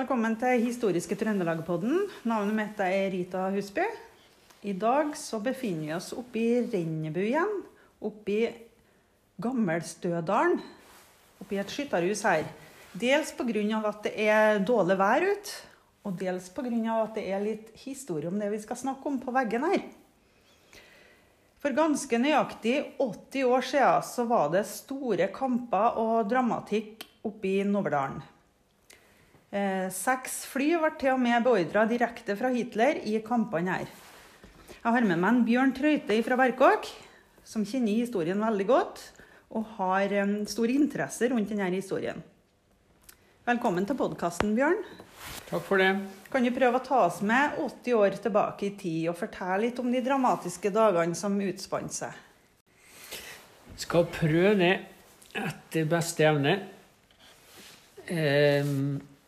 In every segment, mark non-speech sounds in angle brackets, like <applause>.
Velkommen til Historiske Trøndelag-podden. Navnet mitt er Rita Husby. I dag så befinner vi oss oppe i Rennebu igjen. Oppe i Gammelstødalen. Oppe i et skytterhus her. Dels pga. at det er dårlig vær ute, og dels pga. at det er litt historie om det vi skal snakke om på veggen her. For ganske nøyaktig 80 år siden så var det store kamper og dramatikk oppe i Noverdalen. Eh, seks fly ble til og med beordra direkte fra Hitler i kampene her. Jeg har med meg en Bjørn Trøyte fra Berkåk, som kjenner historien veldig godt og har um, stor interesse rundt denne historien. Velkommen til podkasten, Bjørn. Takk for det. Kan du prøve å ta oss med 80 år tilbake i tid og fortelle litt om de dramatiske dagene som utspant seg? Skal prøve det etter beste evne. Eh,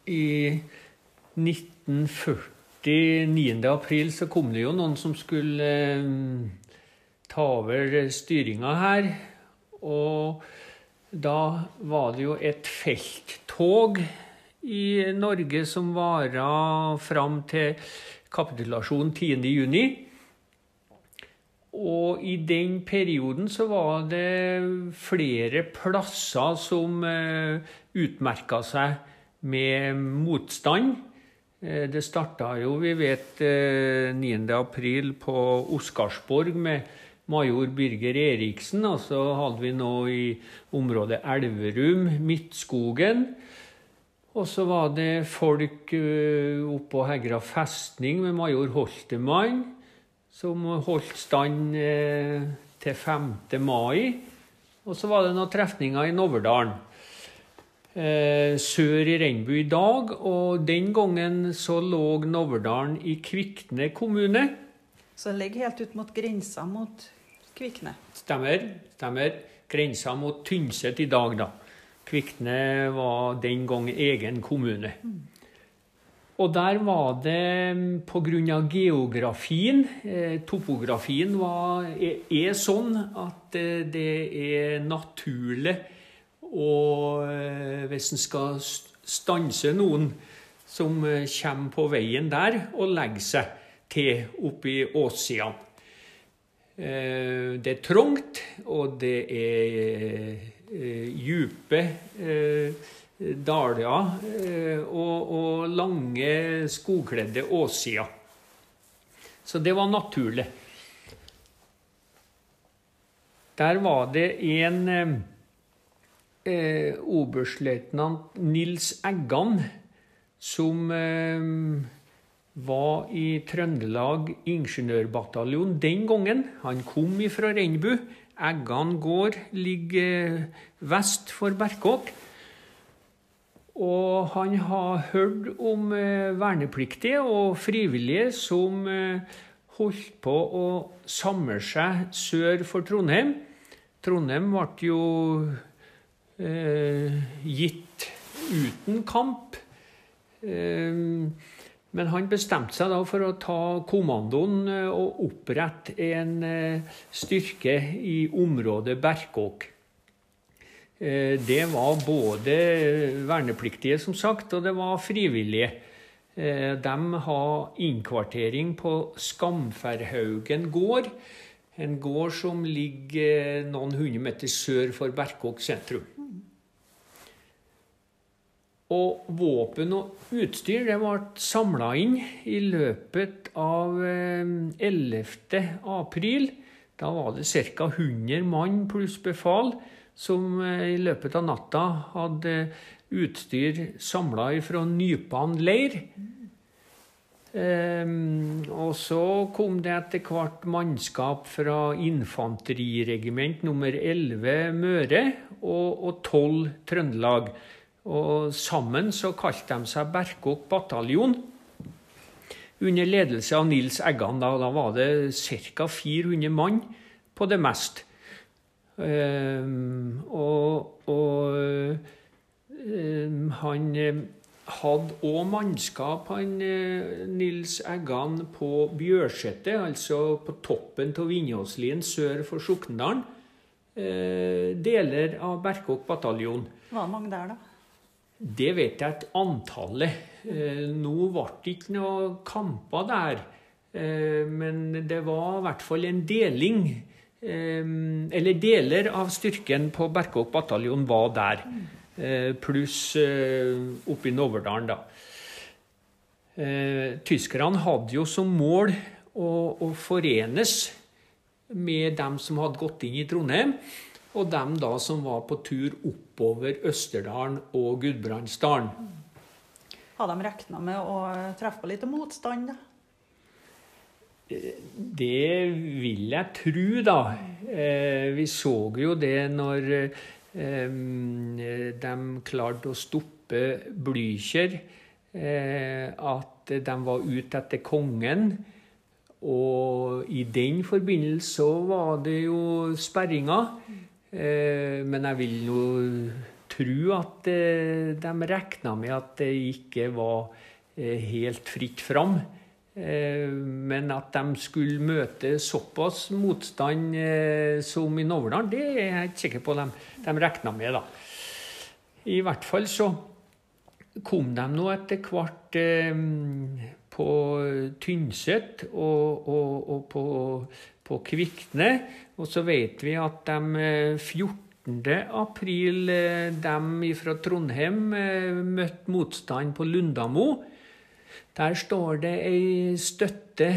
I 1940, 9. april, så kom det jo noen som skulle eh, ta over styringa her. Og da var det jo et felttog i Norge som vara fram til kapitulasjonen 10.6. Og i den perioden så var det flere plasser som uh, utmerka seg med motstand. Uh, det starta jo, vi vet, uh, 9. april på Oscarsborg med major Birger Eriksen. Og så hadde vi nå i området Elverum, Midtskogen. Og så var det folk uh, oppå Hegra festning med major Holtemann, som holdt stand til 5. mai. Og så var det noen trefninger i Noverdalen. Uh, sør i Rennebu i dag, og den gangen så lå Noverdalen i Kvikne kommune. Så den ligger helt ut mot grensa mot Kvikne. Stemmer. stemmer. Grensa mot Tynset i dag, da. Kvikne var den gang egen kommune. Og der var det pga. geografien eh, Topografien var, er, er, sånn at eh, det er naturlig og eh, Hvis en skal stanse noen som kommer på veien der, og legger seg til oppi åssidene. Det er trangt, og det er eh, daler eh, og, lange skogkledde åssider. Så det var naturlig. Der var det en eh, oberstløytnant Nils Eggan som eh, var i Trøndelag ingeniørbataljon den gangen. Han kom fra Rennebu Eggan gård ligger vest for Berkåk. Og han har hørt om eh, vernepliktige og frivillige som eh, holdt på å samle seg sør for Trondheim. Trondheim ble jo eh, gitt uten kamp. Eh, men han bestemte seg da for å ta kommandoen eh, og opprette en eh, styrke i området Berkåk. Eh, det var både vernepliktige, som sagt, og det var frivillige. De har innkvartering på Skamferhaugen gård. En gård som ligger noen hundre meter sør for Berkåk sentrum. Og våpen og utstyr det ble samla inn i løpet av 11. Eh, april. Da var det ca. 100 mann pluss befal som eh, i løpet av natta hadde utstyr samla fra Nypan leir. Um, og så kom det etter hvert mannskap fra infanteriregiment nummer 11 Møre og, og 12 Trøndelag. Og sammen så kalte de seg Berkåk bataljon. Under ledelse av Nils Eggan. Da, da var det ca. 400 mann på det mest. Um, og, og um, han hadde òg mannskap, han Nils Eggan, på Bjørsetet, altså på toppen av Vindåslien sør for Sokndalen. Uh, deler av Berkåk bataljon. Var det mange der, da? Det vet jeg at antallet. Eh, nå ble det ikke noe kamper der. Eh, men det var i hvert fall en deling. Eh, eller deler av styrken på Berkåk bataljon var der. Pluss oppe i Noverdalen, da. Tyskerne hadde jo som mål å, å forenes med dem som hadde gått inn i Trondheim, og dem da som var på tur oppover Østerdalen og Gudbrandsdalen. Har de regna med å treffe på litt motstand, da? Det vil jeg tro, da. Eh, vi så jo det når eh, de klarte å stoppe Blücher, eh, at de var ute etter kongen. Og i den forbindelse var det jo sperringer. Men jeg vil jo tro at de regna med at det ikke var helt fritt fram. Eh, men at de skulle møte såpass motstand eh, som i Novland, det er jeg ikke sikker på de, de regna med. da. I hvert fall så kom de nå etter hvert eh, på Tynset og, og, og på, på, Kvikne. Og så vet vi at de 14. april, de fra Trondheim, møtte motstand på Lundamo. Der står det ei støtte,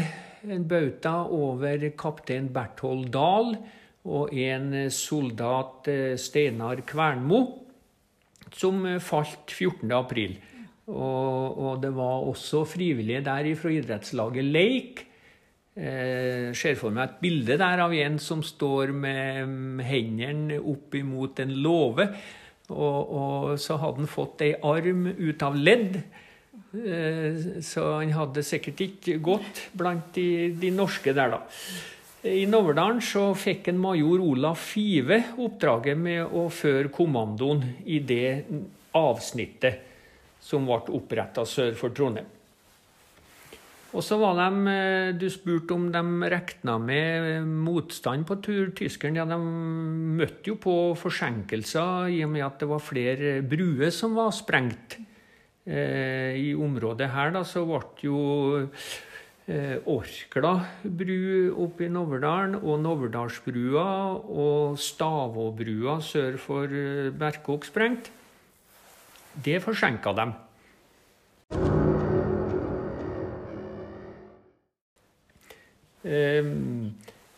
en bauta, over kaptein Berthold Dahl og en soldat, eh, Steinar Kvernmo, som falt 14. april. Og, og, det var også frivillige der fra idrettslaget Leik. Eh, ser for meg et bilde der av en som står med hendene opp imot en låve. Og, og, så hadde han fått ei arm ut av ledd. Eh, så han hadde sikkert ikke gått blant de, de norske der, da. I Noverdalen så fikk en major Olaf Five oppdraget med å føre kommandoen i det avsnittet som ble oppretta sør for Trondheim. Og så var de, eh, Du spurte om de regna med motstand på tur. Tyskerne ja, de møtte jo på forsinkelser i og med at det var flere bruer som var sprengt. Eh, I området her da, så ble jo eh, Orkla bru oppe i Noverdalen og Noverdalsbrua og Stavåbrua sør for eh, Berkåk sprengt. Det forsinka dem.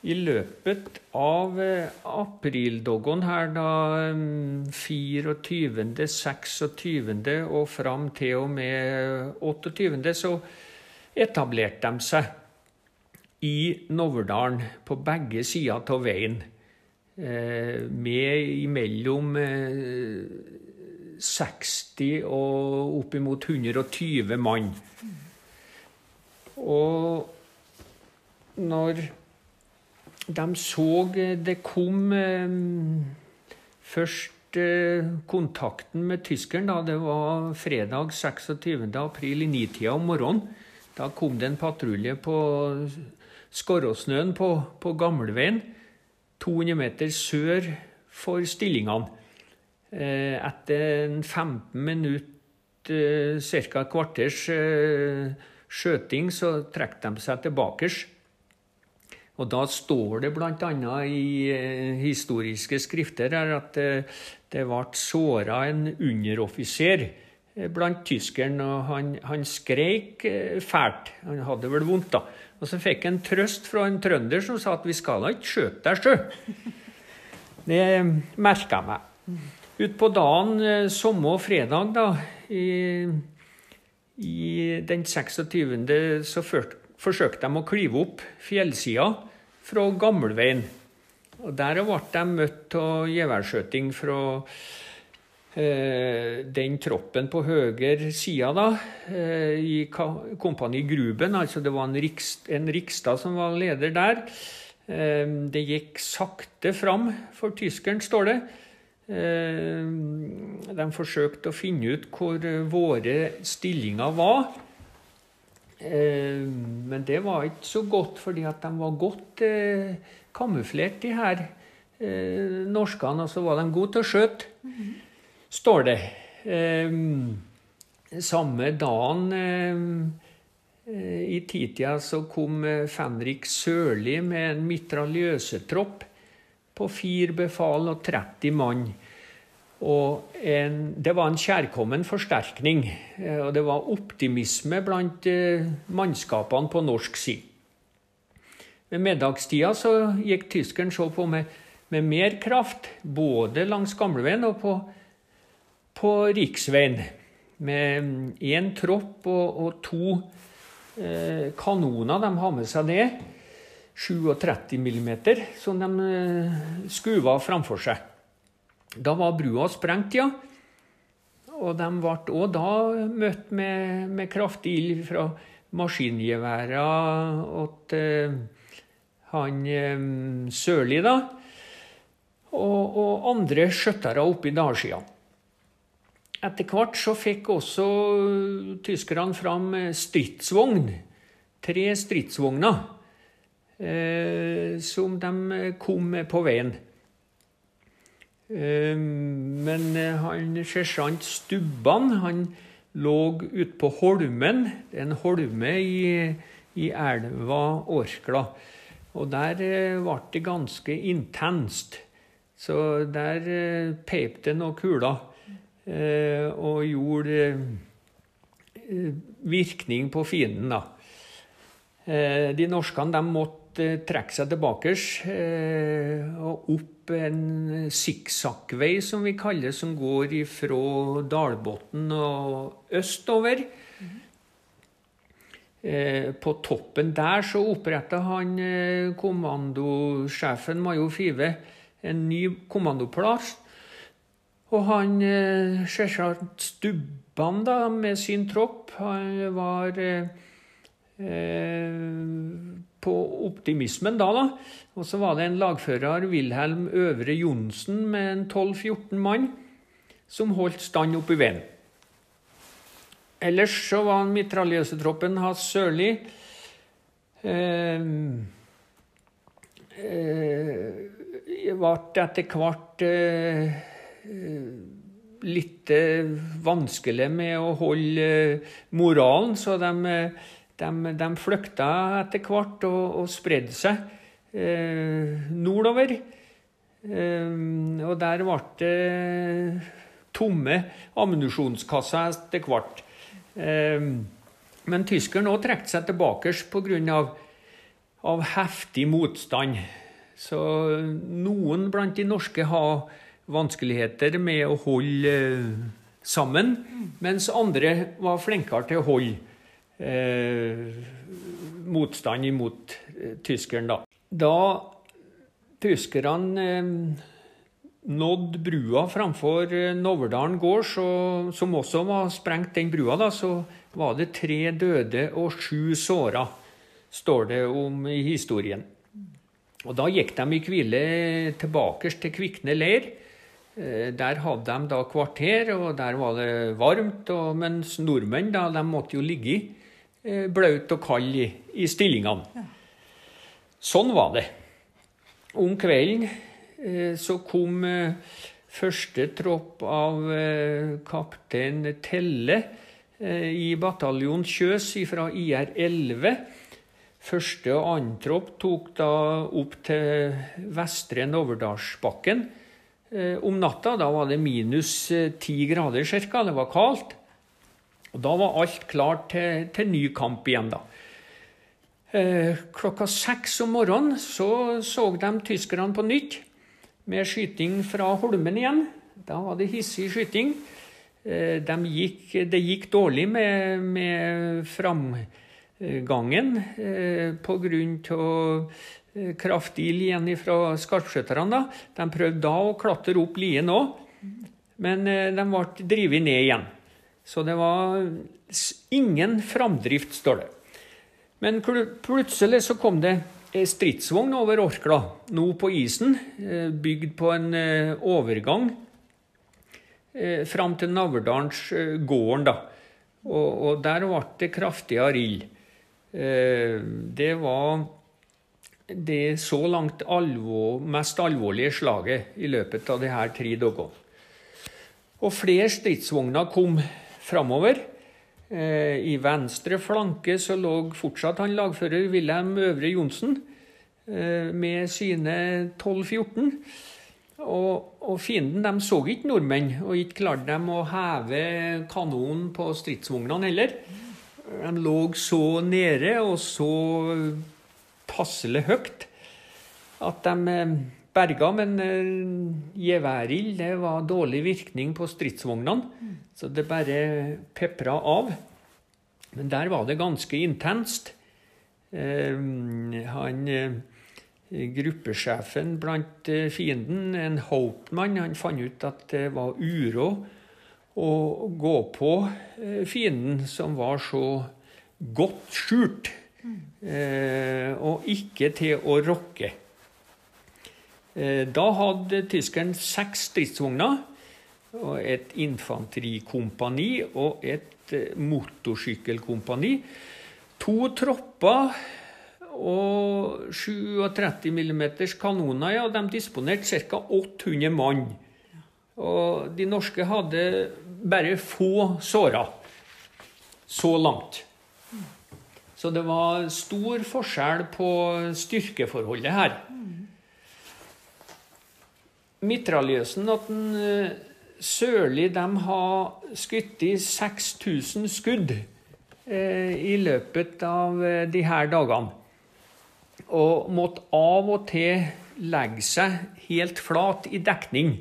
I løpet av eh, aprildoggen her, da 24., mm, 26. og fram til og med 28., så etablerte de seg i Noverdalen på begge sider av veien. Eh, med imellom 60 eh, og oppimot 120 mann. Og når de så eh, det kom eh, først eh, kontakten med tyskeren. da Det var fredag 26. april i nitida om morgenen. Da kom det en patrulje på Skorråsnøen på, på gamleveien. 200 meter sør for stillingene. Etter 15 minutter, ca. et kvarters skjøting, så trakk de seg tilbake. Og da står det bl.a. i eh, historiske skrifter her at eh, det ble såra en underoffiser eh, blant tyskerne, og han, han skreik fælt. Han hadde vel vondt, da. Og så fikk han trøst fra en trønder som sa at 'vi skal da ikke skjøte deg, sjø'. Det merka jeg meg. Utpå dagen, samme fredag, da, i, i den 26., så forsøkte de å klyve opp fjellsida fra Gammelveien. Og Der ble de møtt av geværskjøting fra eh, den troppen på høyre side, da, eh, i Kompani Gruben. Altså det var en, Rikst, en Rikstad som var leder der. Eh, det gikk sakte fram for tyskeren, står det. Eh, de forsøkte å finne ut hvor våre stillinger var. Eh, men det var ikke så godt, fordi at de var godt eh, kamuflert, de her eh, norskene. Og så var de gode til å skjøte, står det. samme dagen i titida så kom Fenrik Sørli med en mitraljøsetropp på fire befal og 30 mann. Og en, det var en kjærkommen forsterkning, eh, og det var optimisme blant eh, mannskapene på norsk side. Ved middagstida så gikk tyskeren så på med, med mer kraft, både langs gamleveien og på, på riksveien. Med én tropp og, og to eh, kanoner de har med seg det. 37 mm, som de eh, skuva framfor seg. Da var brua sprengt, ja. Og de ble òg da møtt med, med kraftig ild fra maskingeværene til uh, han um, Sørli, da. Og, og andre skjøttere oppe i dalsida. Etter hvert så fikk også tyskerne fram stridsvogn. Tre stridsvogner eh, som de kom med på veien. Ehm, men eh, han sersjant Stubban han lå ute på Holmen, en holme i, i elva Orkla. Og der eh, ble det ganske intenst. Så der eh, peip det noen kuler og gjorde virkning på fienden, da. De norskene måtte trekke seg tilbake og opp en sikksakkvei, som vi kaller som går fra Dalbotn og østover. Eh, på toppen der så oppretta han eh, kommandosjefen, major Five, en ny kommandoplass. Og han eh, selvsagt Stubban da, med sin tropp, han var på optimismen da, da. Og så var det en lagfører, Wilhelm Øvre Johnsen, med en 12-14 mann, som holdt stand oppe i veien. Ellers så var mitraljøsetroppen hans Sørli eh, eh, ble etter hvert eh, litt vanskelig med å holde moralen, så de de, de flykta etter hvert og, og spredde seg eh, nordover. Eh, og der ble det tomme ammunisjonskasser etter hvert. Eh, men tyskerne òg trakk seg tilbake pga. Av, av heftig motstand. Så noen blant de norske har vanskeligheter med å holde sammen, mens andre var flinkere til å holde eh, motstand imot eh, tyskeren, da. Da tyskerne eh, nådde brua framfor eh, Noverdalen gård, som også var sprengt, den brua, da, så var det tre døde og sju såra, står det om i historien. Og Da gikk de i hvile tilbake til Kvikne leir. Der hadde de da kvarter, og der var det varmt. Og, mens nordmenn da, de måtte jo ligge blaut og kald i, i stillingene. Ja. Sånn var det. Om kvelden eh, så kom eh, første tropp av kaptein Telle i bataljon Kjøs fra IR-11. Første og annen tropp tok da opp til Vestre Noverdalsbakken om natta. Da var det minus ti grader ca. Det var kaldt. Og Da var alt klart til, til ny kamp igjen, da. Eh, klokka seks om morgenen så så de tyskerne på nytt, med skyting fra Holmen igjen. Da var det hissig skyting. Eh, de gikk, det gikk dårlig med, med framgangen eh, pga. Eh, kraftig ild igjen fra skarpskytterne. De prøvde da å klatre opp lien òg, men de ble drevet ned igjen. Så det var ingen framdrift, står det. Men plutselig så kom det stridsvogn over Orkla, nå på isen, eh, bygd på en eh, overgang eh, fram til Naverdalens gården, da. Og, og der ble det kraftigere ild. Det var det så langt alvor, mest alvorlige slaget i løpet av de her tre dagene. Og flere stridsvogner kom framover. Eh, I venstre flanke så lå fortsatt han lagfører Wilhelm Øvre Johnsen eh, med sine 12-14. Og, og, fienden de så ikke nordmenn, og ikke klarte de å heve kanonen på stridsvognene heller. De lå så nede og så passelig høyt at de eh, berga, men uh, geværild det var dårlig virkning på stridsvognene, så det bare pepra av. Men der var det ganske intenst. Uh, han gruppesjefen blant eh, fienden, en Hopeman, han fant ut at det var uråd å gå på eh, fienden, som var så godt skjult, eh, og ikke til å rokke. Da hadde tyskeren seks stridsvogner, og et infanterikompani og et motorsykkelkompani. To tropper og 37 mm kanoner, ja, de disponerte ca. 800 mann. Og de norske hadde bare få såra så langt. Så det var stor forskjell på styrkeforholdet her. Mitraljøsen at den eh, Sørli de har skutt i 6000 skudd eh, i løpet av eh, de her dagene og måtte av og til legge seg helt flat i dekning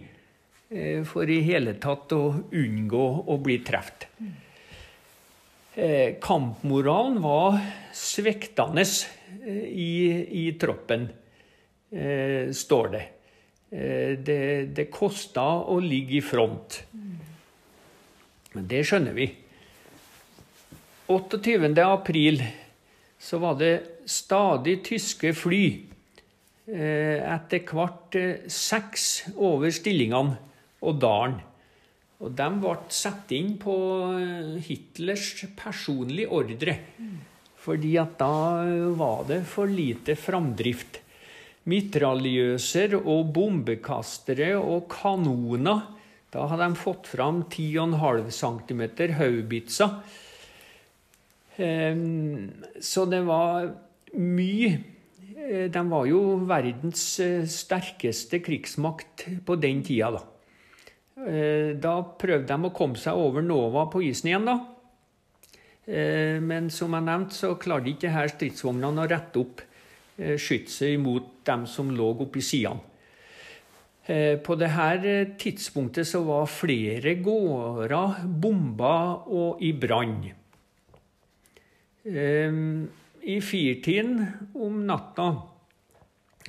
eh, for i hele tatt å unngå å bli truffet. Eh, kampmoralen var svektende eh, i, i troppen, står det. Det, det kosta å ligge i front. Men det skjønner vi. 28. april så var det stadig tyske fly. Eh, etter hvert eh, seks over stillingene og dalen. Og de ble satt inn på eh, Hitlers personlige ordre. Fordi at da var det for lite framdrift. Mitraljøser og bombekastere og kanoner. Da hadde de fått fram 10,5 cm haubitser. Så det var mye eh, De var jo verdens eh, sterkeste krigsmakt på den tida, da. Eh, da prøvde de å komme seg over Nova på isen igjen, da. Men som jeg nevnte, så klarte ikke her stridsvognene å rette opp skytset imot dem som lå oppi sidene. På dette tidspunktet så var flere gårder bomba og i brann. I firtiden om natta,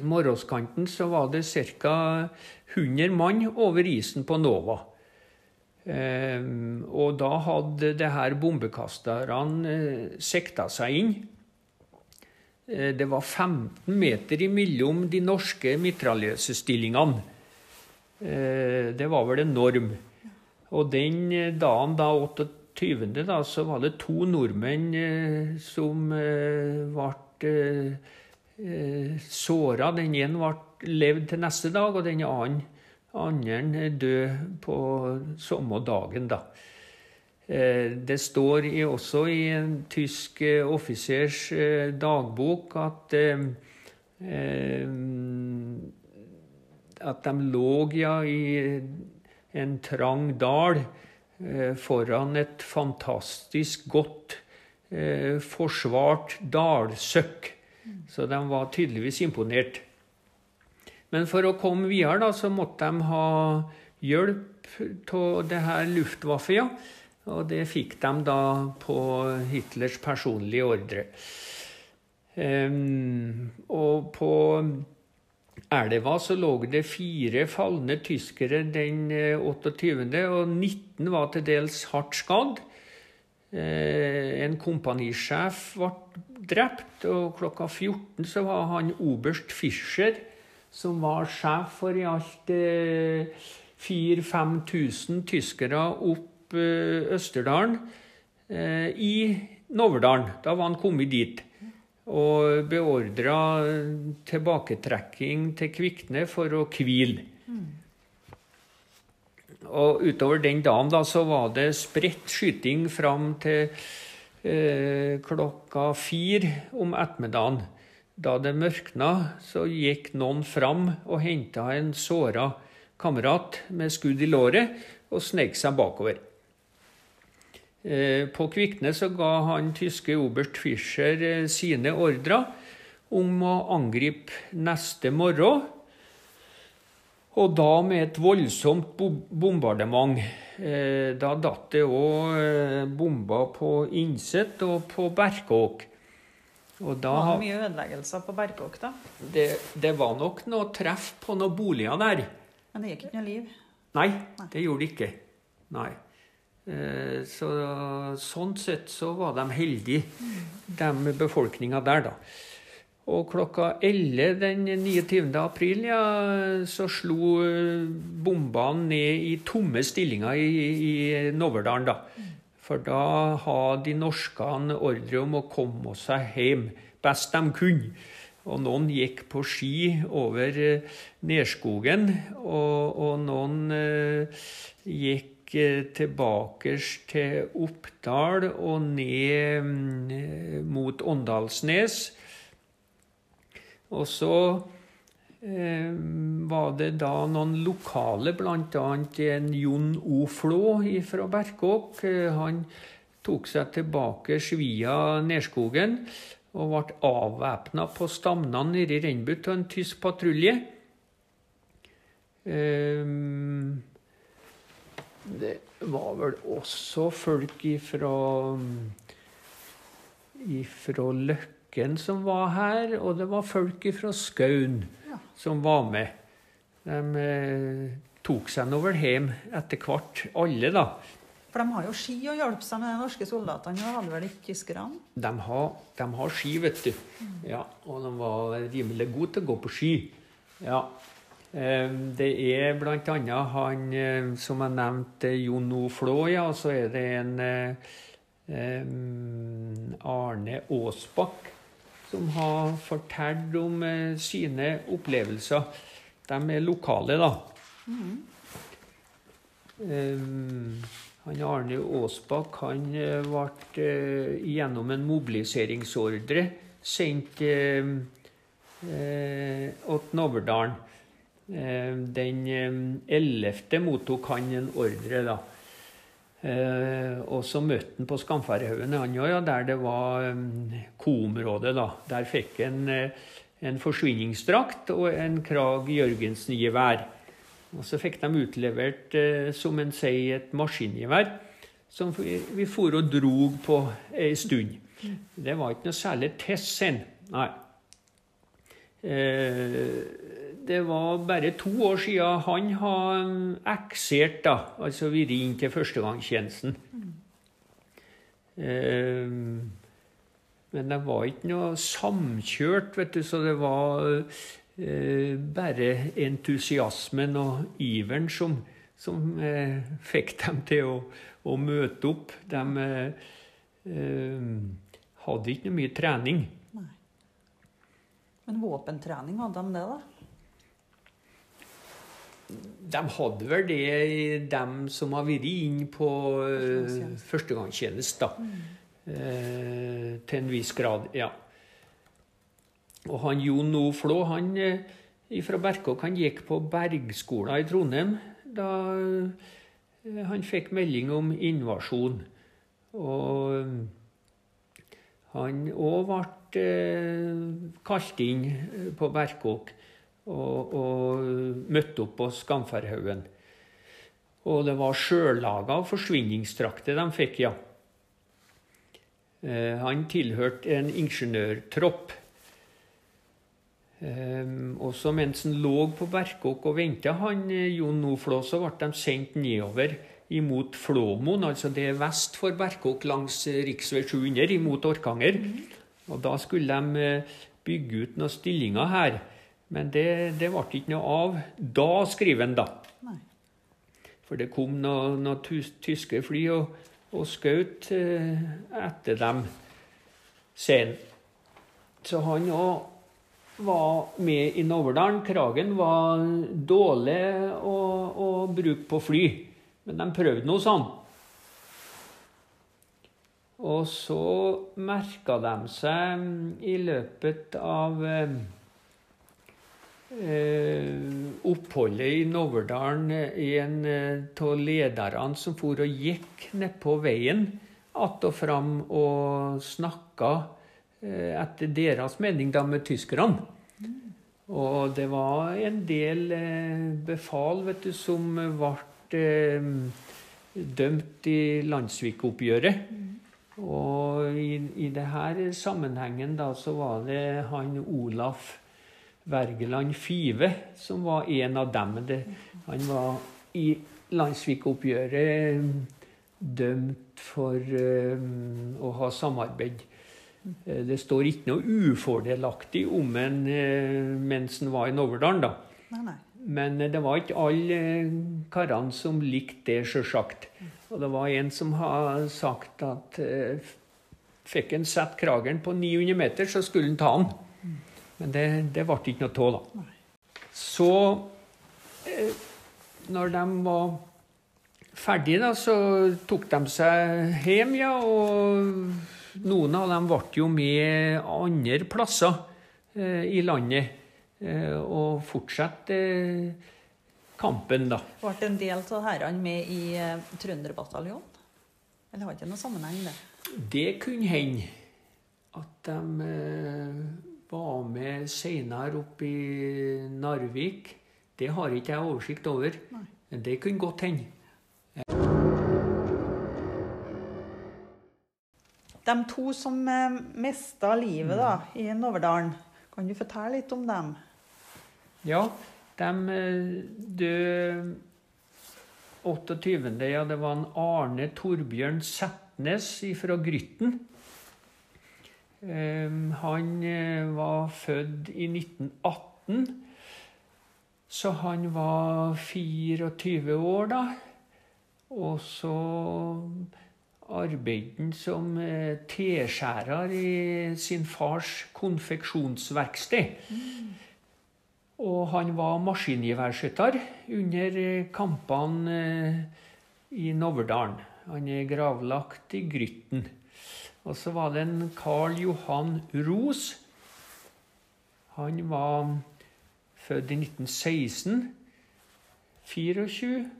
morgenskanten, så var det ca. 100 mann over isen på Nova. og da hadde det her bombekasterne eh, sikta seg inn. Eh, det var 15 meter imellom de norske mitraljøsestillingene. Eh, det var vel en norm. Og den dagen, da 28., Da, så var det to nordmenn eh, som eh, ble eh, såra. Den ene ble levd til neste dag, og den andre død på samme dagen. da. Eh, det står også i en tysk eh, offisers eh, dagbok at at de lå ja, i en trang dal foran et fantastisk godt forsvart dalsøkk. Så de var tydeligvis imponert. Men for å komme videre da, så måtte de ha hjelp av det her Luftwaffe. Og det fikk de da på Hitlers personlige ordre. Um, og på elva så lå det fire falne tyskere den 28., eh, og 19 var til dels hardt skadd. Eh, en kompanisjef ble drept, og klokka 14 så var han oberst Fischer, som var sjef for i alt 4000-5000 tyskere opp Østerdalen i Noverdalen. Da var han kommet dit og beordra tilbaketrekking til Kvikne for å hvile. Og utover den dagen da, så var det spredt skyting fram til eh, klokka fire om ettermiddagen. Da det mørkna, så gikk noen fram og henta en såra kamerat med skudd i låret og snek seg bakover. Eh, på Kvikne så ga han tyske oberst Fischer eh, sine ordrer om å angripe neste morgen. Og da med et voldsomt bombardement. Eh, da datt det òg bomber på Innset og på Berkåk. Og da, var det mye ødeleggelser på Berkåk, da? Det, det, var nok noe treff på noen boliger der. Men det gikk ikke noe liv? Nei, det gjorde det ikke. Nei. Eh, så, sånn sett så var de heldige, de befolkninga der, da. Og klokka 11 den 29. april ja, så slo bombene ned i tomme stillinger i, i Noverdalen. da. For da hadde de norskene ordre om å komme seg hjem best de kunne. Og noen gikk på ski over eh, Nerskogen, og, og noen eh, gikk eh, tilbake til Oppdal og ned mm, mot Åndalsnes. Og så eh, var det da noen lokale, bl.a. en Jon O. Flå fra Berkåk. Han tok seg tilbake via Nerskogen og ble avvæpna på Stamna nede i Rennebu av en tysk patrulje. Um, det var vel også folk ifra, ifra Løkken som var her, og det var folk ifra Skaun ja. som var med. De eh, tok seg nå vel hjem etter hvert, alle, da. For de har jo ski å hjelpe seg med de norske soldatene. De hadde vel ikke tyskerne? De har, de har ski, vet du. Ja, og de var rimelig gode til å gå på ski. Ja. Det er bl.a. han eh, som jeg nevnte, Jon O. Flå, ja. Og så er det en um, Arne Aasbakk som har fortalt om sine opplevelser. De er lokale, da. Mm. Um, han Arne Aasbakk han ble eh, eh, gjennom en mobiliseringsordre sendt eh, til Noverdalen. Den 11. mottok han en ordre, da. og så møtte han på Skamferhaugen, ja, der det var Ko-området. da. Der fikk han en forsvinningsdrakt og en Krag Jørgensen-gevær. Og så fikk de utlevert, eh, som en sier, et maskingevær som vi, for og drog på ei stund. Det var ikke noe særlig Tessen. Nei. Eh, det var bare to år siden han har eksert, da, altså vært inn til førstegangstjenesten. Eh, men det var ikke noe samkjørt, vet du, så det var Eh, bare entusiasmen og iveren som, som eh, fikk dem til å, å møte opp. De eh, hadde ikke noe mye trening. Nei. Men våpentrening, hadde de det, da? De hadde vel det, de som har vært inne på uh, førstegangstjeneste, da. Mm. Uh, til en viss grad, ja. Og han Jon O. Flå han eh, fra Berkåk han gikk på Bergskolen i Trondheim da han fikk melding om invasjon. Og han òg ble kalt inn på Berkåk og, og møtte opp på Skamferhaugen. Og det var sjøllaga forsvinningstrakter de fikk, ja. Han tilhørte en ingeniørtropp. Og så mens han lå på Berkåk og venta, han eh, Jon Noflå, så ble de sendt nedover imot Flåmoen, altså det er vest for Berkåk langs eh, rv. 700 imot Orkanger. Mm. Og da skulle de eh, bygge ut noen stillinger her. Men det, det ble ikke noe av. Da skriver han, da. Nei. For det kom noen noe tyske fly og, og skjøt etter dem sen. Så han òg var med i Noverdalen. Kragen var dårlig å, å bruke på fly. Men de prøvde noe sånn. Og så merka de seg i løpet av eh, oppholdet i Noverdalen en av lederne som for og gikk nedpå veien att og fram og snakka etter deres mening da med tyskerne. Og det var en del befal vet du, som ble dømt i landssvikoppgjøret. Og i, i denne sammenhengen da, så var det han Olaf Wergeland Five som var en av dem. Det, han var i landssvikoppgjøret dømt for um, å ha samarbeid. Det står ikke noe ufordelaktig om en mens han var i Noverdalen, da. Nei, nei. Men det var ikke alle karene som likte det, sjølsagt. Og det var en som har sagt at fikk han satt krageren på 900 meter, så skulle han ta han. Men det, det ble ikke noe av, da. Så uh, når de var ferdige, da, så tok de seg hjem, ja. Og noen av dem ble jo med andre plasser uh, i landet. og fortsatte kampen, da. Ble en del av herrene med i uh, Trønderbataljonen? Eller har ikke noe sammenheng, det? Det kunne hende at de eh, var med seinere oppe i Narvik. Det har ikke jeg oversikt over. Nei. Men det kunne godt hende. De to som uh, mista livet da, i Noverdalen, kan du fortelle litt om dem? Ja, de eh, døde 28. Ja, det var en Arne Torbjørn Setnes fra Grytten. Eh, Han eh, var født i 1918, så han var 24 år da. Og så arbeidet han som eh, teskjærer i sin fars konfeksjonsverksted. Og han var maskingeværskytter under eh, kampene i Noverdalen. Han er gravlagt i Grytten. Og så var det en Karl Johan Ros. Han var født i 1916. 24.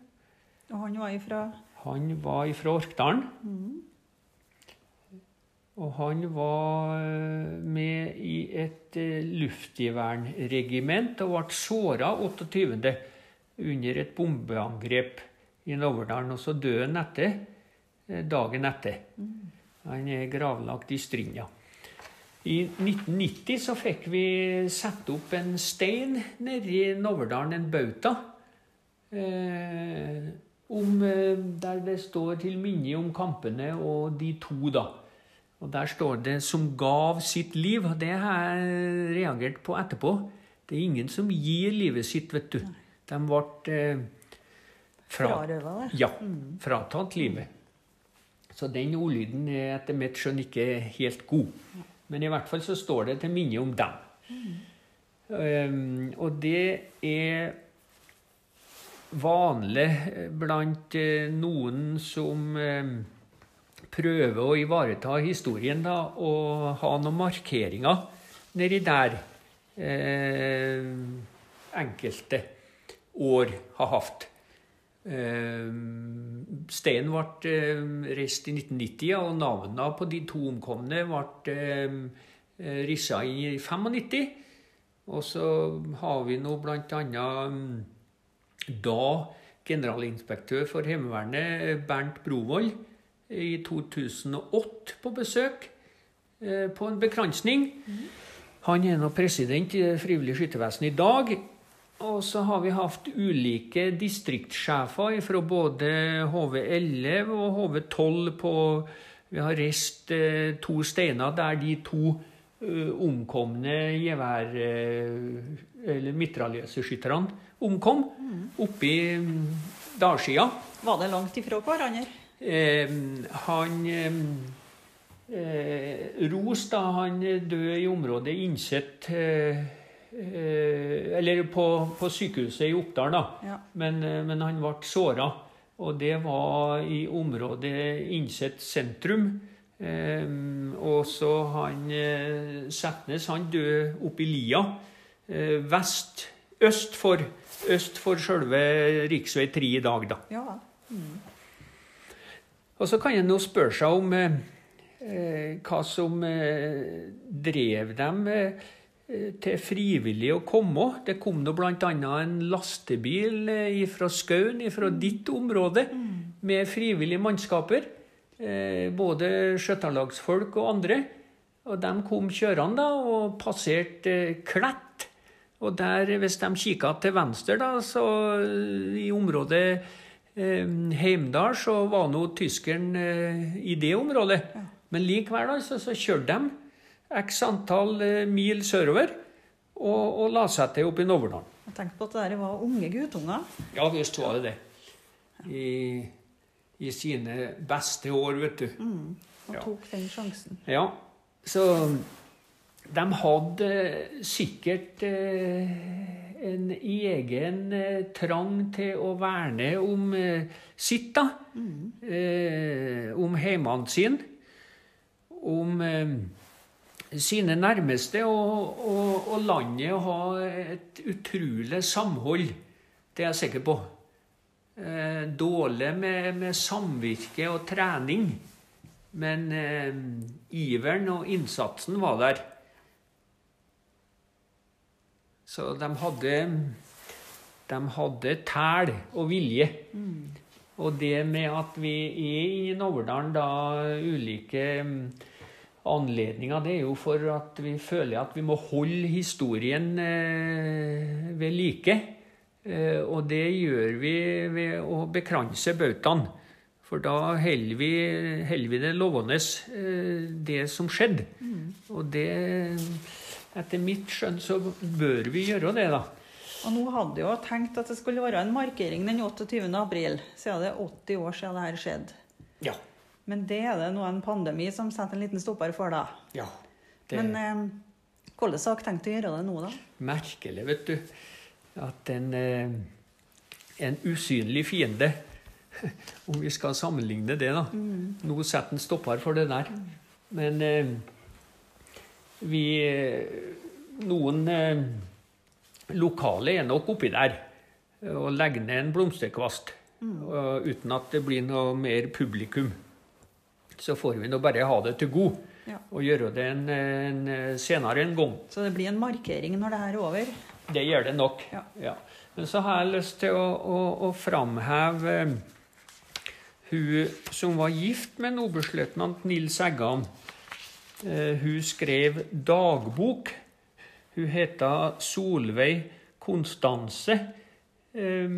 Og han var ifra Han var ifra Orkdalen. Og han var eh, med i et eh, luftgevernregiment og ble såra 28. under et bombeangrep i Noverdalen. Og så døde han etter, eh, dagen etter. Han er gravlagt i Strinda. I 1990 så fikk vi satt opp en stein nedi i Noverdalen, en bauta. Eh, om, eh, der det står til minne om kampene og de to, da. Og der står det 'som gav sitt liv'. og Det har jeg reagert på etterpå. Det er ingen som gir livet sitt, vet du. De ble eh, fra, ja, fratatt livet. Så den ordlyden er etter mitt skjønn ikke helt god. Men i hvert fall så står det til minne om dem. Um, og det er vanlig blant eh, noen som eh, prøver å ivareta historien da, og ha noen markeringer nedi der eh, enkelte år har hatt. Eh, Steinen ble eh, reist i 1990, ja, og navnene på de to omkomne ble rissa inn i 95. Og så har vi nå annet mm, da generalinspektør for Heimevernet, Bernt Brovold, i 2008 på besøk eh, på en bekransning. Han er nå president i Det frivillige skyttervesen i dag. Og så har vi hatt ulike distriktssjefer fra både HV11 og HV12 på Vi har reist eh, to steiner der de to eh, omkomne gevær... eh, eller mitraljøseskytterne omkom, oppi mm, dalsida. Var det langt ifra hverandre? Eh, han eh, Ros, da, han døde i området Innsett eh, Eller på, på sykehuset i Oppdal, da. Ja. Men, eh, men han ble såra Og det var i området Innset sentrum. Eh, og så han eh, Setnes han døde oppe i Lia. Eh, vest, øst for, øst for selve rv. 3 i dag, da. Ja. Og så kan en nå spørre seg om eh, eh, hva som eh, drev dem eh, til frivillig å komme. Det kom nå bl.a. en lastebil eh, fra Skaun, fra ditt område, med frivillige mannskaper. Eh, både skjøtterlagsfolk og andre. Og de kom kjørende da, og passerte eh, Klett. Og der, hvis de kikka til venstre, da, så eh, i området eh, Heimdal, så var nå tyskeren eh, i det området. Men likevel altså, så kjørte de x antall eh, mil sørover og, og la seg til oppe i Noverdalen. Jeg tenkte på at det der var unge guttunger. Ja visst var det det. I, I sine beste år, vet du. Og Ja. tok den sjansen. Ja, så de hadde sikkert eh, en egen eh, trang til å verne om eh, sitt, da. Eh, om heimene sine. Om eh, sine nærmeste og, og, og landet og ha et utrolig samhold. Det er jeg sikker på. Eh, dårlig med, med samvirke og trening. Men eh, iveren og innsatsen var der. Så de hadde De hadde tæl og vilje. Og det med at vi er i Noverdalen da ulike mm, anledninger, det er jo for at vi føler at vi må holde historien eh, ved like. Eh, og det gjør vi ved å bekranse bautaen. For da holder vi, holder vi det lovende, eh, det som skjedde. Og det Etter mitt skjønn så bør vi gjøre det, da. Og nå hadde jo tenkt at det skulle være en markering den 28. april, siden det er 80 år siden det her skjedde. Ja. Men det er det nå en pandemi som setter en liten stopper for, da. ja. Det Men eh, hvordan har dere tenkt å gjøre det nå, da? er merkelig, vet du, at en, eh, en usynlig fiende <laughs> Om vi skal sammenligne det, da. Nå setter en stopper for det der. Men eh, vi eh, Noen eh, lokale er nok oppi der og legger ned en blomsterkvast mm. uten at det blir noe mer publikum. Så får vi nå bare ha det til god Ja. og gjøre det en, en senere en gang. Så det blir en markering når det her er over? Det gjør det nok. Ja. Men så har jeg lyst til å, å, å framheve eh, hun som var gift med en oberstløytnant Nils Eggan. Uh, hun skrev dagbok. Hun heta Solveig Konstanse. Eh,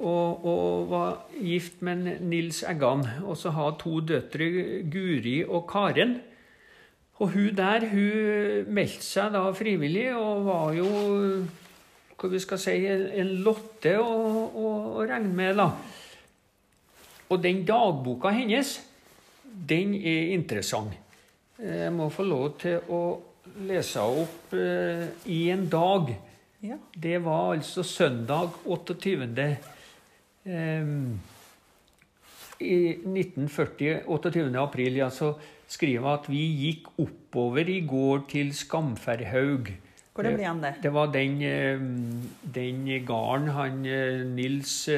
og, og var gift med Nils Eggan. Og så har to døtre, Guri og Karen. Og hun der, hun meldte seg da frivillig, og var jo hva vi skal si, en lotte å, å, å regne med, da. Og den dagboka hennes, den er interessant. Jeg må få lov til å lese opp eh, i en dag. Ja. Det var altså søndag 28. Eh, I 1940, 28. april, ja, så skriver han at vi gikk oppover i går til Skamferhaug. Hvor det ble han det? Det var den, eh, den garden han eh, Nils,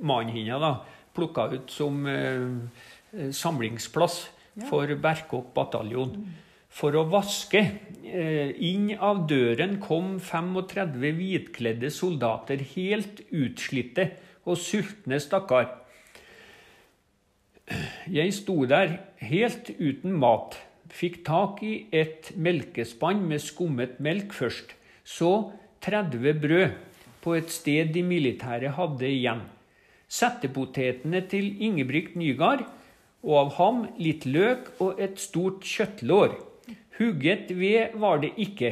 Mannhinna mannen da, plukka ut som eh, eh, samlingsplass Ja. for Berkåk bataljon. For å vaske. Eh, inn av døren kom 35 hvitkledde soldater, helt utslitte og sultne stakkar. Jeg sto der helt uten mat. Fikk tak i et melkespann med skummet melk først. Så 30 brød på et sted de militære hadde igjen. Settepotetene til Ingebrigt Nygaard, og av ham litt løk og et stort kjøttlår. Hugget ved var det ikke.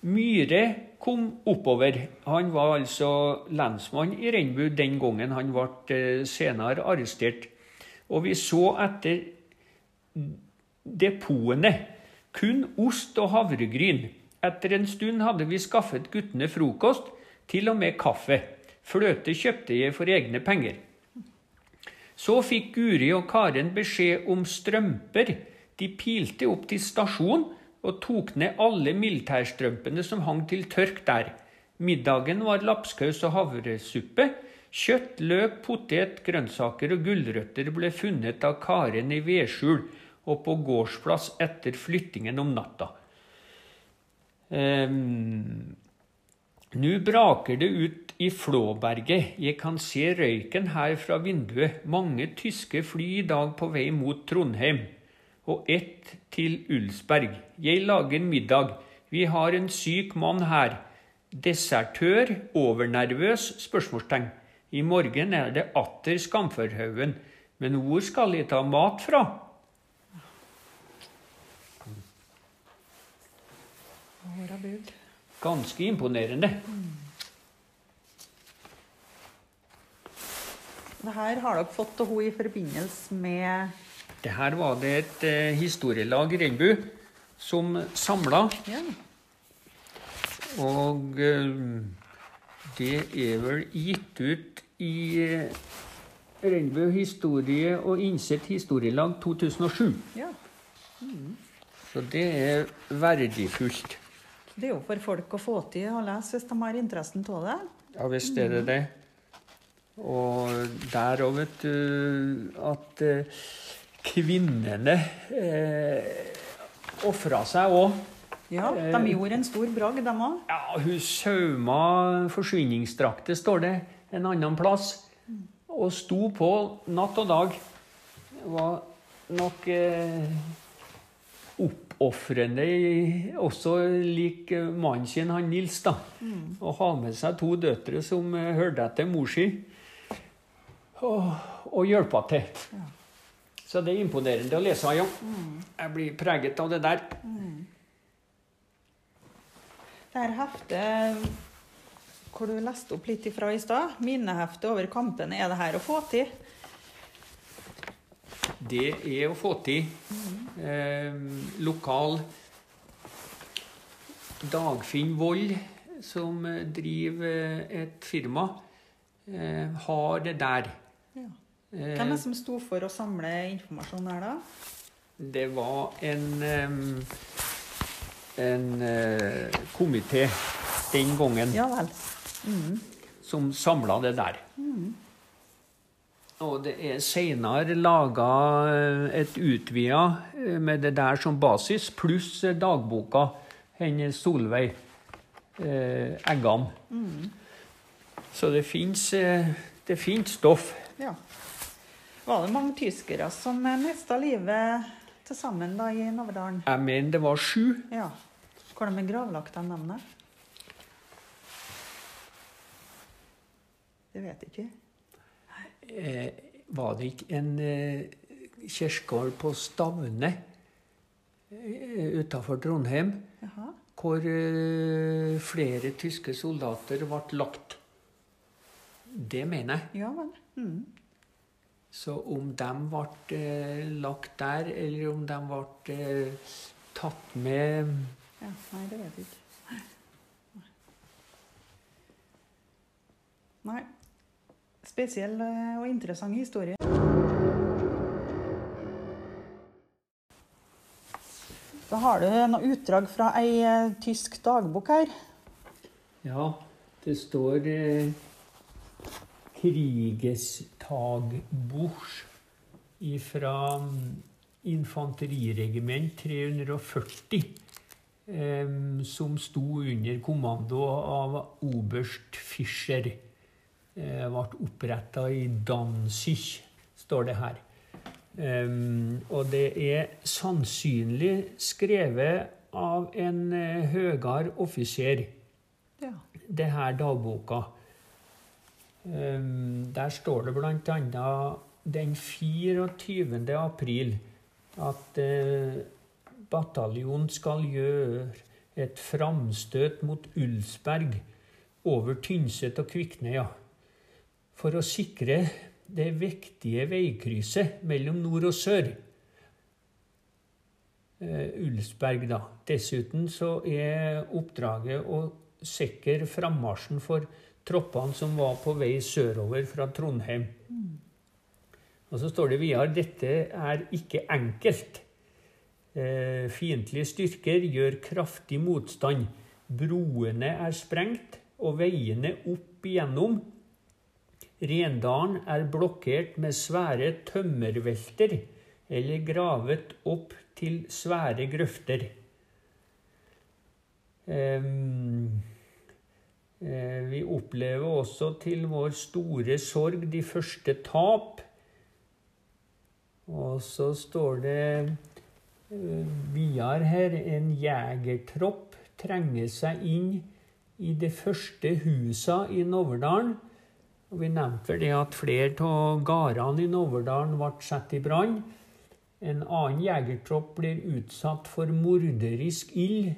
Myhre kom oppover. Han var altså lensmann i Renbu den gangen. Han ble eh, senere arrestert. Og vi så etter depotene. Kun ost og havregryn. Etter en stund hadde vi skaffet guttene frokost, til og med kaffe. Fløte kjøpte jeg for egne penger. Så fikk Guri og Karen beskjed om strømper. De pilte opp til stasjonen og tok ned alle militærstrømpene som hang til tørk der. Middagen var lapskaus og havresuppe. Kjøtt, løk, potet, grønnsaker og gulrøtter ble funnet av Karen i vedskjul og på gårdsplass etter flyttingen om natta. Um, Nå braker det ut i Flåberget. Jeg kan se røyken her fra vinduet. Mange tyske fly i dag på vei mot Trondheim. Og ett til Ulsberg. Jeg lager middag. Vi har en syk mann her. Desertør, overnervøs? spørsmålstegn. I morgen er det atter Skamførhaugen. Men hvor skal jeg ta mat fra? Ganske imponerende. Det her har dere fått til henne i forbindelse med Det her var det et eh, historielag Renbu som samla. Ja. Og eh, det er vel gitt ut i eh, Renbu historie og innsett historielag 2007. ja. Så det er verdifullt. Det er jo for folk å få til å lese hvis de har interessen av det. Ja visst er det det. Og der òg, vet du, at eh, kvinnene eh, ofra seg òg. Ja, Eh. De gjorde en stor bragd, de òg. Ja, hun sauma forsvinningsdrakter, står det en annen plass. Og sto på natt og dag. Det var nok eh, oppofrende, også lik eh, mannen sin, han Nils, da. Å ha med seg to døtre som eh, hørte etter mor si, og, og hjelpa til. Ja. Så det er imponerende å lese, ja. Jeg blir preget av det der. Det her heftet hvor du leste opp litt ifra i stad, minneheftet over kampene, er det her å få til? Det er å få til eh, lokal Dagfinn Vold, som driver eh, et firma, eh, har det der. Eh, Hvem er det som sto for å samle informasjon her, da? det var en eh, en eh, komité den gangen Ja vel. Mm. som samla det der. Og det er seinere laga et utvida eh, med det der som basis, pluss eh, dagboka hennes Solveig eh, Eggan. Så det fins eh, stoff. Ja. Var det mange tyskere som mista livet til sammen da i Naverdalen? Jeg mener det var sju. Ja. Hvor de er gravlagt av navnet? Det vet jeg ikke. Eh, var det ikke en eh, kirkegård på Stavne eh, utafor Trondheim Jaha. hvor eh, flere tyske soldater ble lagt? Det mener jeg. Ja vel. Mm. Så om de ble eh, lagt der, eller om de ble eh, tatt med Ja, nei, det vet jeg ikke. Nei. Spesiell eh, og interessant historie. Da har du noe utdrag fra ei tysk dagbok her. Ja, det står eh, Krigestagburs fra infanteriregiment 340, eh, som sto under kommando av oberst Fischer. Eh, ble oppretta i Danzig, står det her. Um, og det er sannsynlig skrevet av en uh, høyere offiser Ja. det her dagboka. Um, der står det bl.a. den 24. april at uh, bataljonen skal gjøre et framstøt mot Ulsberg over Tynset og Kviknøya for å sikre det viktige veikrysset mellom nord og sør. Eh, Ulsberg, da. Dessuten så er oppdraget å sikre frammarsjen for troppene som var på vei sørover fra Trondheim. Og så står det videre dette er ikke enkelt. Eh, fiendtlige styrker gjør kraftig motstand. Broene er sprengt, og veiene opp igjennom. Rendalen er blokkert med svære tømmervelter eller gravet opp til svære grøfter. Um, vi opplever også til vår store sorg de første tap. Og så står det uh, videre her en jegertropp trenger seg inn i det første husa i Noverdalen. Og Vi nevnte det at flere av gårdene i Noverdalen ble satt i brann. En annen jegertropp blir utsatt for morderisk ild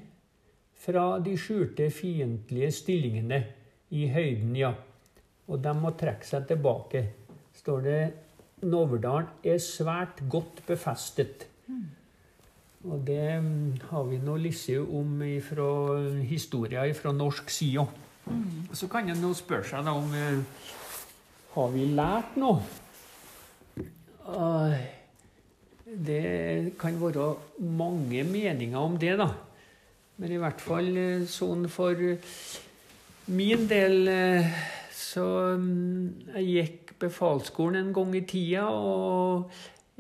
fra de skjulte fiendtlige stillingene i høyden, ja. Og de må trekke seg tilbake. Står det Noverdalen er svært godt befestet. Og det har vi nå lest om fra historier fra norsk side. Mm. Så kan en nå spørre seg da om Har vi lært noe? Det kan være mange meninger om det, da. Men i hvert fall sånn for min del så Jeg gikk befalsskolen en gang i tida, og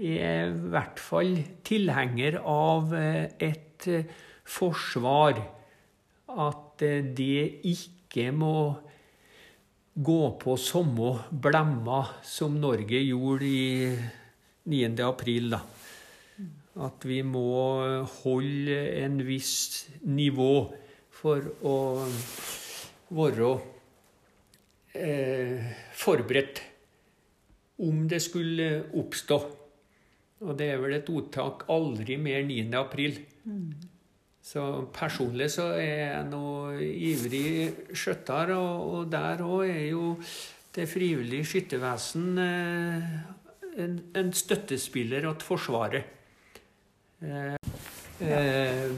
er i hvert fall tilhenger av eh, et eh, forsvar. At eh, det ikke må gå på samme blemmer som Norge gjorde i 9. april. da. At vi må holde en viss nivå for å være eh, forberedt om det skulle oppstå. Og det er vel et ordtak 'aldri mer 9. april'. Mm. Så personlig så er jeg nå ivrig skjøtter, og, og der òg er jo det frivillige skyttervesen eh, en, en, støttespiller til Forsvaret. Eh, eh,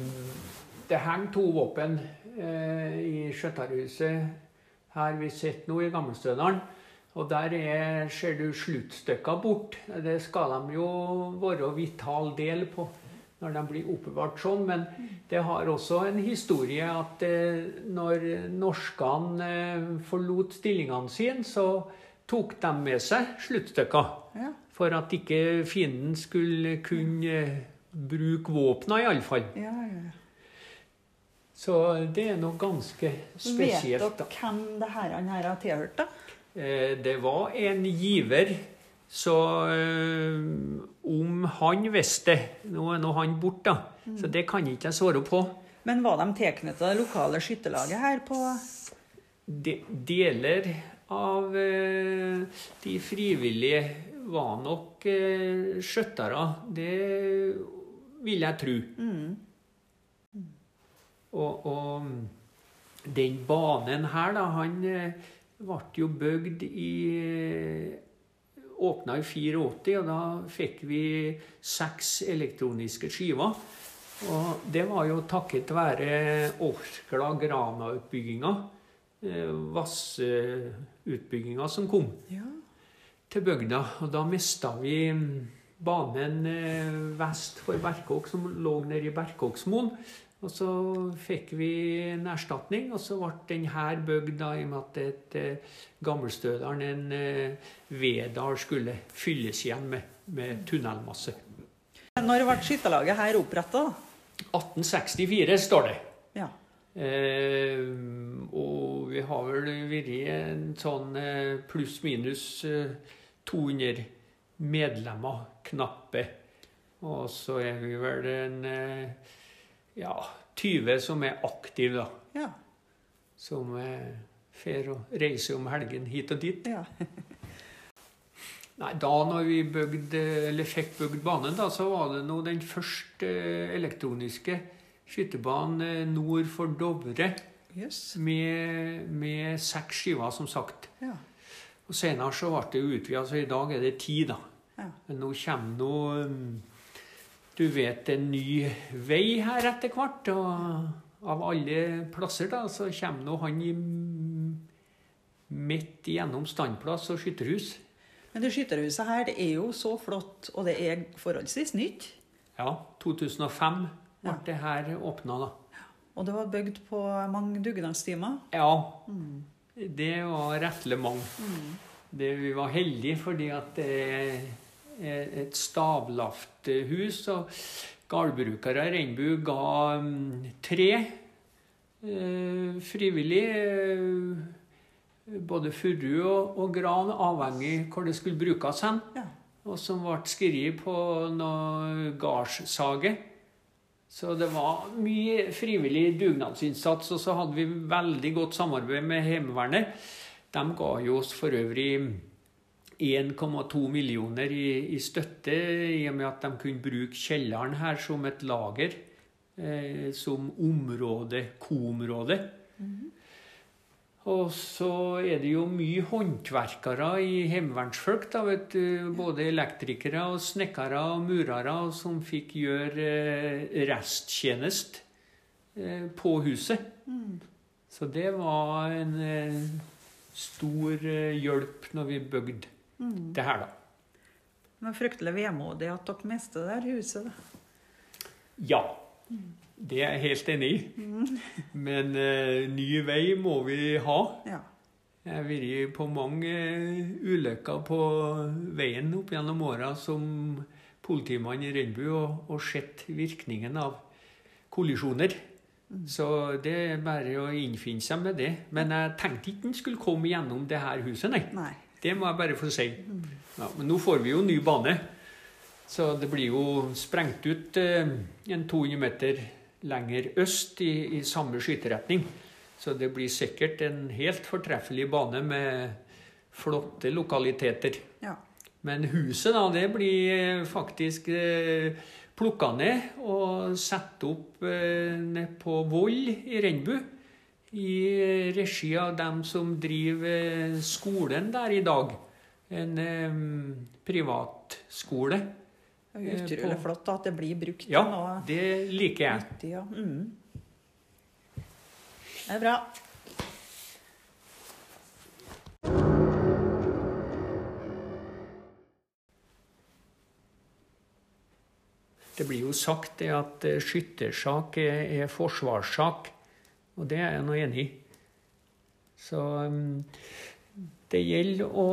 det henger to våpen eh, i skjøtterhuset her vi sitter nå i Gammelstødalen. Og der er, ser du sluttstykker bort. Det skal de jo være vital del på når de blir oppbevart sånn. Men det har også en historie at når norskene forlot stillingene sine, så tok de med seg sluttstykker. Ja. For at ikke fienden skulle kunne bruke våpna, iallfall. Ja, ja. Så det er noe ganske spesielt. Vet dere hvem det her han her har tilhørt, da? Eh, det var en giver. Så eh, om han visste Nå er nå han borte, da. Mm. Så det kan jeg ikke svare på. Men var de tilknytta det lokale skytterlaget her på de, Deler av eh, de frivillige var nok skjøttere. Det vil jeg tro. Mm. Og, og, den banen her, da, han ble jo bygd i Åpna i 84, og da fikk vi seks elektroniske skiver. Og det var jo takket være Orkla Grana-utbygginga, eh, Vassutbygginga som kom ja. til bygda. Og da mista vi banen eh, vest for Berkåk, som lå nede i Berkåksmoen. Og så fikk vi en erstatning, og så ble den her bygd da, i og med at et eh, Gammelstødalen, en eh, Vedal, skulle fylles igjen med, med tunnelmasse. Når ble skytterlaget her oppretta? 1864, står det. Ja. Eh, og vi har vel vært en sånn eh, pluss-minus eh, 200 medlemmer, knappe. Og så er vi vel en eh, ja, 20 som er aktive, da. Ja. Som drar og reiser om helgen hit og dit. Ja. <laughs> Nei, da når vi eller fikk bygd banen, da, så var det nå den første elektroniske skytebanen eh, nord for Dovre. Yes. Med, med seks skiver, som sagt. Ja. Og Senere så ble det utvida, så i dag er det ti. da. Ja. Nå kommer nå um, du vet, en ny vei her etter hvert. Og av alle plasser da, så kommer nå han midt gjennom standplass og skytterhus. Men det skytterhuset her det er jo så flott, og det er forholdsvis nytt. Ja, 2005 ble Ja. det her åpna, da. Og det var bygd på mange dugnadstimer. Ja, det var rettelig mange. Det, vi var heldige fordi at er et stavlafthus. og gårdbrukere i Regnbu ga mm, tre eh, frivillig. eh, både furu og, og gran, avhengig hvor det skulle brukes hen. Ja. Og som ble skrevet på noe gardssage. Så det var mye frivillig dugnadsinnsats. Og så hadde vi veldig godt samarbeid med Heimevernet. De ga jo oss for øvrig 1,2 millioner i, i støtte, i og med at de kunne bruke kjelleren her som et lager. Eh, som område, koområde. Mm -hmm. Og så er det jo mye håndverkere i heimevernsfolk. da, vet du, Både elektrikere og snekkere og murere som fikk gjøre eh, resttjenest eh, på huset. Så det var en eh, stor eh, hjelp når vi bygde det her, da. Det var fryktelig vemodig at dere mister det her huset. da. Ja. Det er jeg helt enig i. <laughs> Men uh, ny vei må vi ha. Ja. Jeg har vært på mange eh, ulykker på veien opp gjennom åra som politimann i Renbu og, og sett virkningen av kollisjoner. Så det er bare å innfinne seg med det. Men jeg tenkte ikke den skulle komme gjennom det her huset, nei. Nei. Det må jeg bare få si. Ja, men nå får vi jo ny bane. Så det blir jo sprengt ut eh, en 200 meter lenger øst i, i samme skyteretning. Så det blir sikkert en helt fortreffelig bane med flotte lokaliteter. Ja. Men huset, da, det blir eh, faktisk eh, plukka ned og satt opp eh, på Voll i Renbu. I regi av dem som driver eh, skolen der i dag. En eh, privatskole. Utrolig flott at det blir brukt Ja, noe det liker jeg. nyttig. Ja. Mm. Det er bra. Det blir jo sagt det at eh, skyttersak er, er forsvarssak, og det er jeg nå enig i. Så um, det gjelder å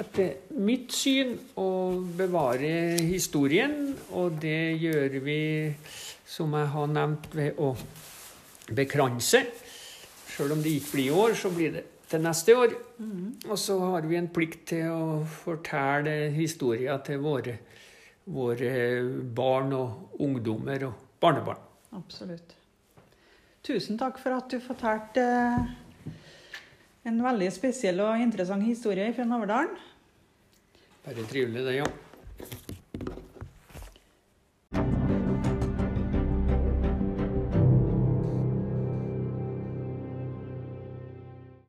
etter mitt syn å bevare historien, og det gjør vi, som jeg har nevnt, ved å bekranse. Selv om det ikke blir i år, så blir det til neste år. Og så har vi en plikt til å fortelle historier til våre, våre barn og ungdommer og barnebarn. Absolutt. Tusen takk for at du fortalte eh, en veldig spesiell og interessant historie fra Naverdalen. Bare trivelig, det, ja.